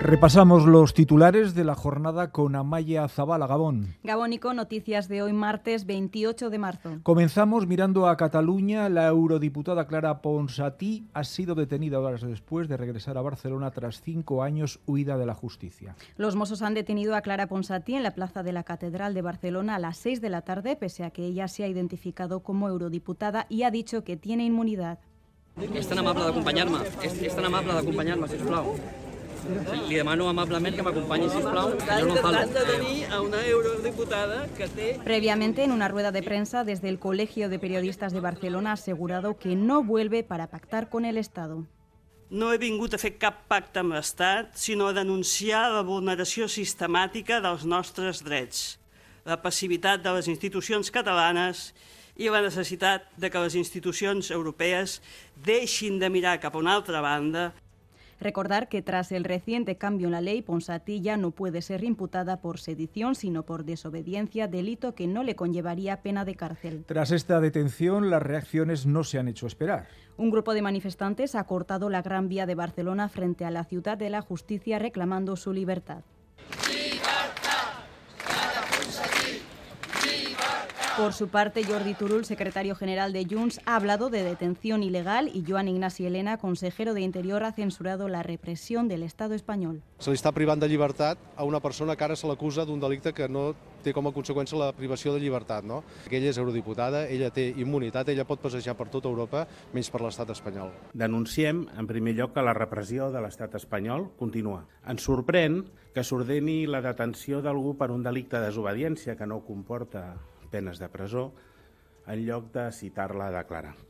Repasamos los titulares de la jornada con Amaya Zabala Gabón. Gabónico, noticias de hoy martes 28 de marzo. Comenzamos mirando a Cataluña. La eurodiputada Clara Ponsatí ha sido detenida horas después de regresar a Barcelona tras cinco años huida de la justicia. Los Mossos han detenido a Clara Ponsatí en la plaza de la Catedral de Barcelona a las 6 de la tarde, pese a que ella se ha identificado como eurodiputada y ha dicho que tiene inmunidad. És tan amable d'acompanyar-me, és, és tan amable d'acompanyar-me, sisplau. Li demano amablement que m'acompanyi, sisplau, Gonzalo. de tenir a una eurodiputada que té Previamente, en una rueda de prensa desde el Colegio de Periodistas de Barcelona ha asegurado que no vuelve para pactar con el Estado. no he vingut a fer cap pacte amb l'Estat, sinó a denunciar la vulneració sistemàtica dels nostres drets, la passivitat de les institucions catalanes i la necessitat de que les institucions europees deixin de mirar cap a una altra banda Recordar que tras el reciente cambio en la ley, Ponsatí ya no puede ser imputada por sedición, sino por desobediencia, delito que no le conllevaría pena de cárcel. Tras esta detención, las reacciones no se han hecho esperar. Un grupo de manifestantes ha cortado la Gran Vía de Barcelona frente a la ciudad de la justicia reclamando su libertad. Por su parte, Jordi Turull, secretario general de Junts, ha hablado de detención ilegal y Joan Ignasi Elena, consejero de Interior, ha censurado la represión del Estado español. Se li està privant de llibertat a una persona que ara se l'acusa d'un delicte que no té com a conseqüència la privació de llibertat. No? Ella és eurodiputada, ella té immunitat, ella pot passejar per tota Europa, menys per l'estat espanyol. Denunciem, en primer lloc, que la repressió de l'estat espanyol continua. Ens sorprèn que s'ordeni la detenció d'algú per un delicte de desobediència que no comporta penes de presó, en lloc de citar-la a declarar.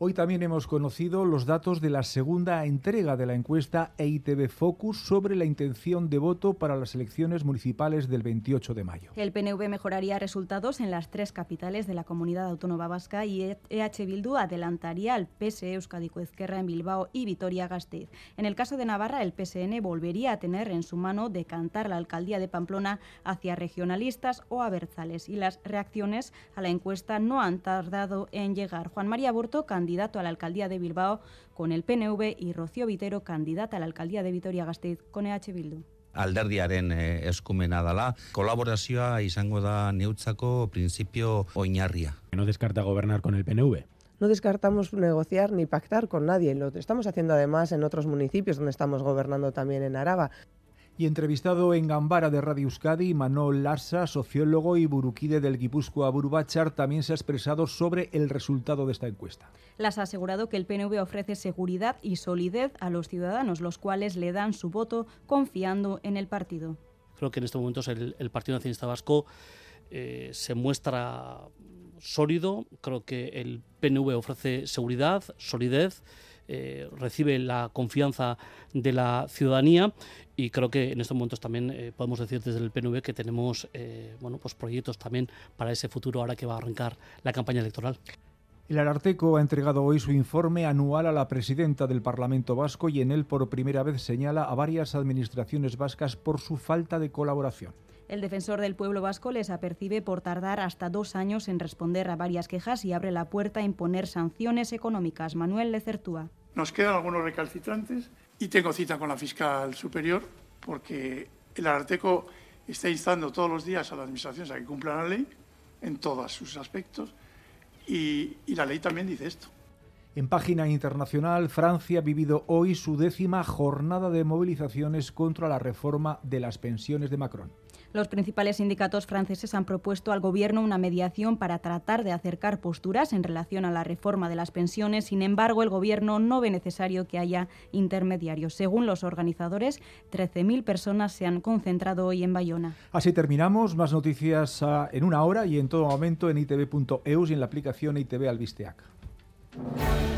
Hoy también hemos conocido los datos de la segunda entrega de la encuesta EITB Focus sobre la intención de voto para las elecciones municipales del 28 de mayo. El PNV mejoraría resultados en las tres capitales de la comunidad autónoma vasca y EH Bildu adelantaría al PSE Euskadiko Ezquerra en Bilbao y Vitoria-Gasteiz. En el caso de Navarra, el PSN volvería a tener en su mano decantar la alcaldía de Pamplona hacia regionalistas o aberzales y las reacciones a la encuesta no han tardado en llegar. Juan María Burto, candidato a la alcaldía de Bilbao con el PNV y Rocío Vitero, candidata a la alcaldía de Vitoria-Gasteiz con EH Bildu. alderdiaren eh, eskumena dela. Kolaborazioa izango da neutzako printzipio oinarria. No descarta gobernar con el PNV. No descartamos negociar ni pactar con nadie. Lo estamos haciendo además en otros municipios donde estamos gobernando también en Araba. Y entrevistado en Gambara de Radio Euskadi, Manol Larsa, sociólogo y buruquide del Guipúzcoa Burubachar, también se ha expresado sobre el resultado de esta encuesta. Las ha asegurado que el PNV ofrece seguridad y solidez a los ciudadanos, los cuales le dan su voto confiando en el partido. Creo que en estos momentos el, el Partido Nacionalista Vasco eh, se muestra sólido, creo que el PNV ofrece seguridad, solidez, eh, recibe la confianza de la ciudadanía y creo que en estos momentos también eh, podemos decir desde el PNV que tenemos eh, bueno, pues proyectos también para ese futuro ahora que va a arrancar la campaña electoral. El Ararteco ha entregado hoy su informe anual a la presidenta del Parlamento Vasco y en él por primera vez señala a varias administraciones vascas por su falta de colaboración. El defensor del pueblo vasco les apercibe por tardar hasta dos años en responder a varias quejas y abre la puerta a imponer sanciones económicas. Manuel Lecertúa. Nos quedan algunos recalcitrantes y tengo cita con la fiscal superior porque el Ararteco está instando todos los días a las administraciones a que cumplan la ley en todos sus aspectos y, y la ley también dice esto. En página internacional, Francia ha vivido hoy su décima jornada de movilizaciones contra la reforma de las pensiones de Macron. Los principales sindicatos franceses han propuesto al gobierno una mediación para tratar de acercar posturas en relación a la reforma de las pensiones. Sin embargo, el gobierno no ve necesario que haya intermediarios. Según los organizadores, 13.000 personas se han concentrado hoy en Bayona. Así terminamos. Más noticias uh, en una hora y en todo momento en itv.eus y en la aplicación ITV Albisteac. Thank you.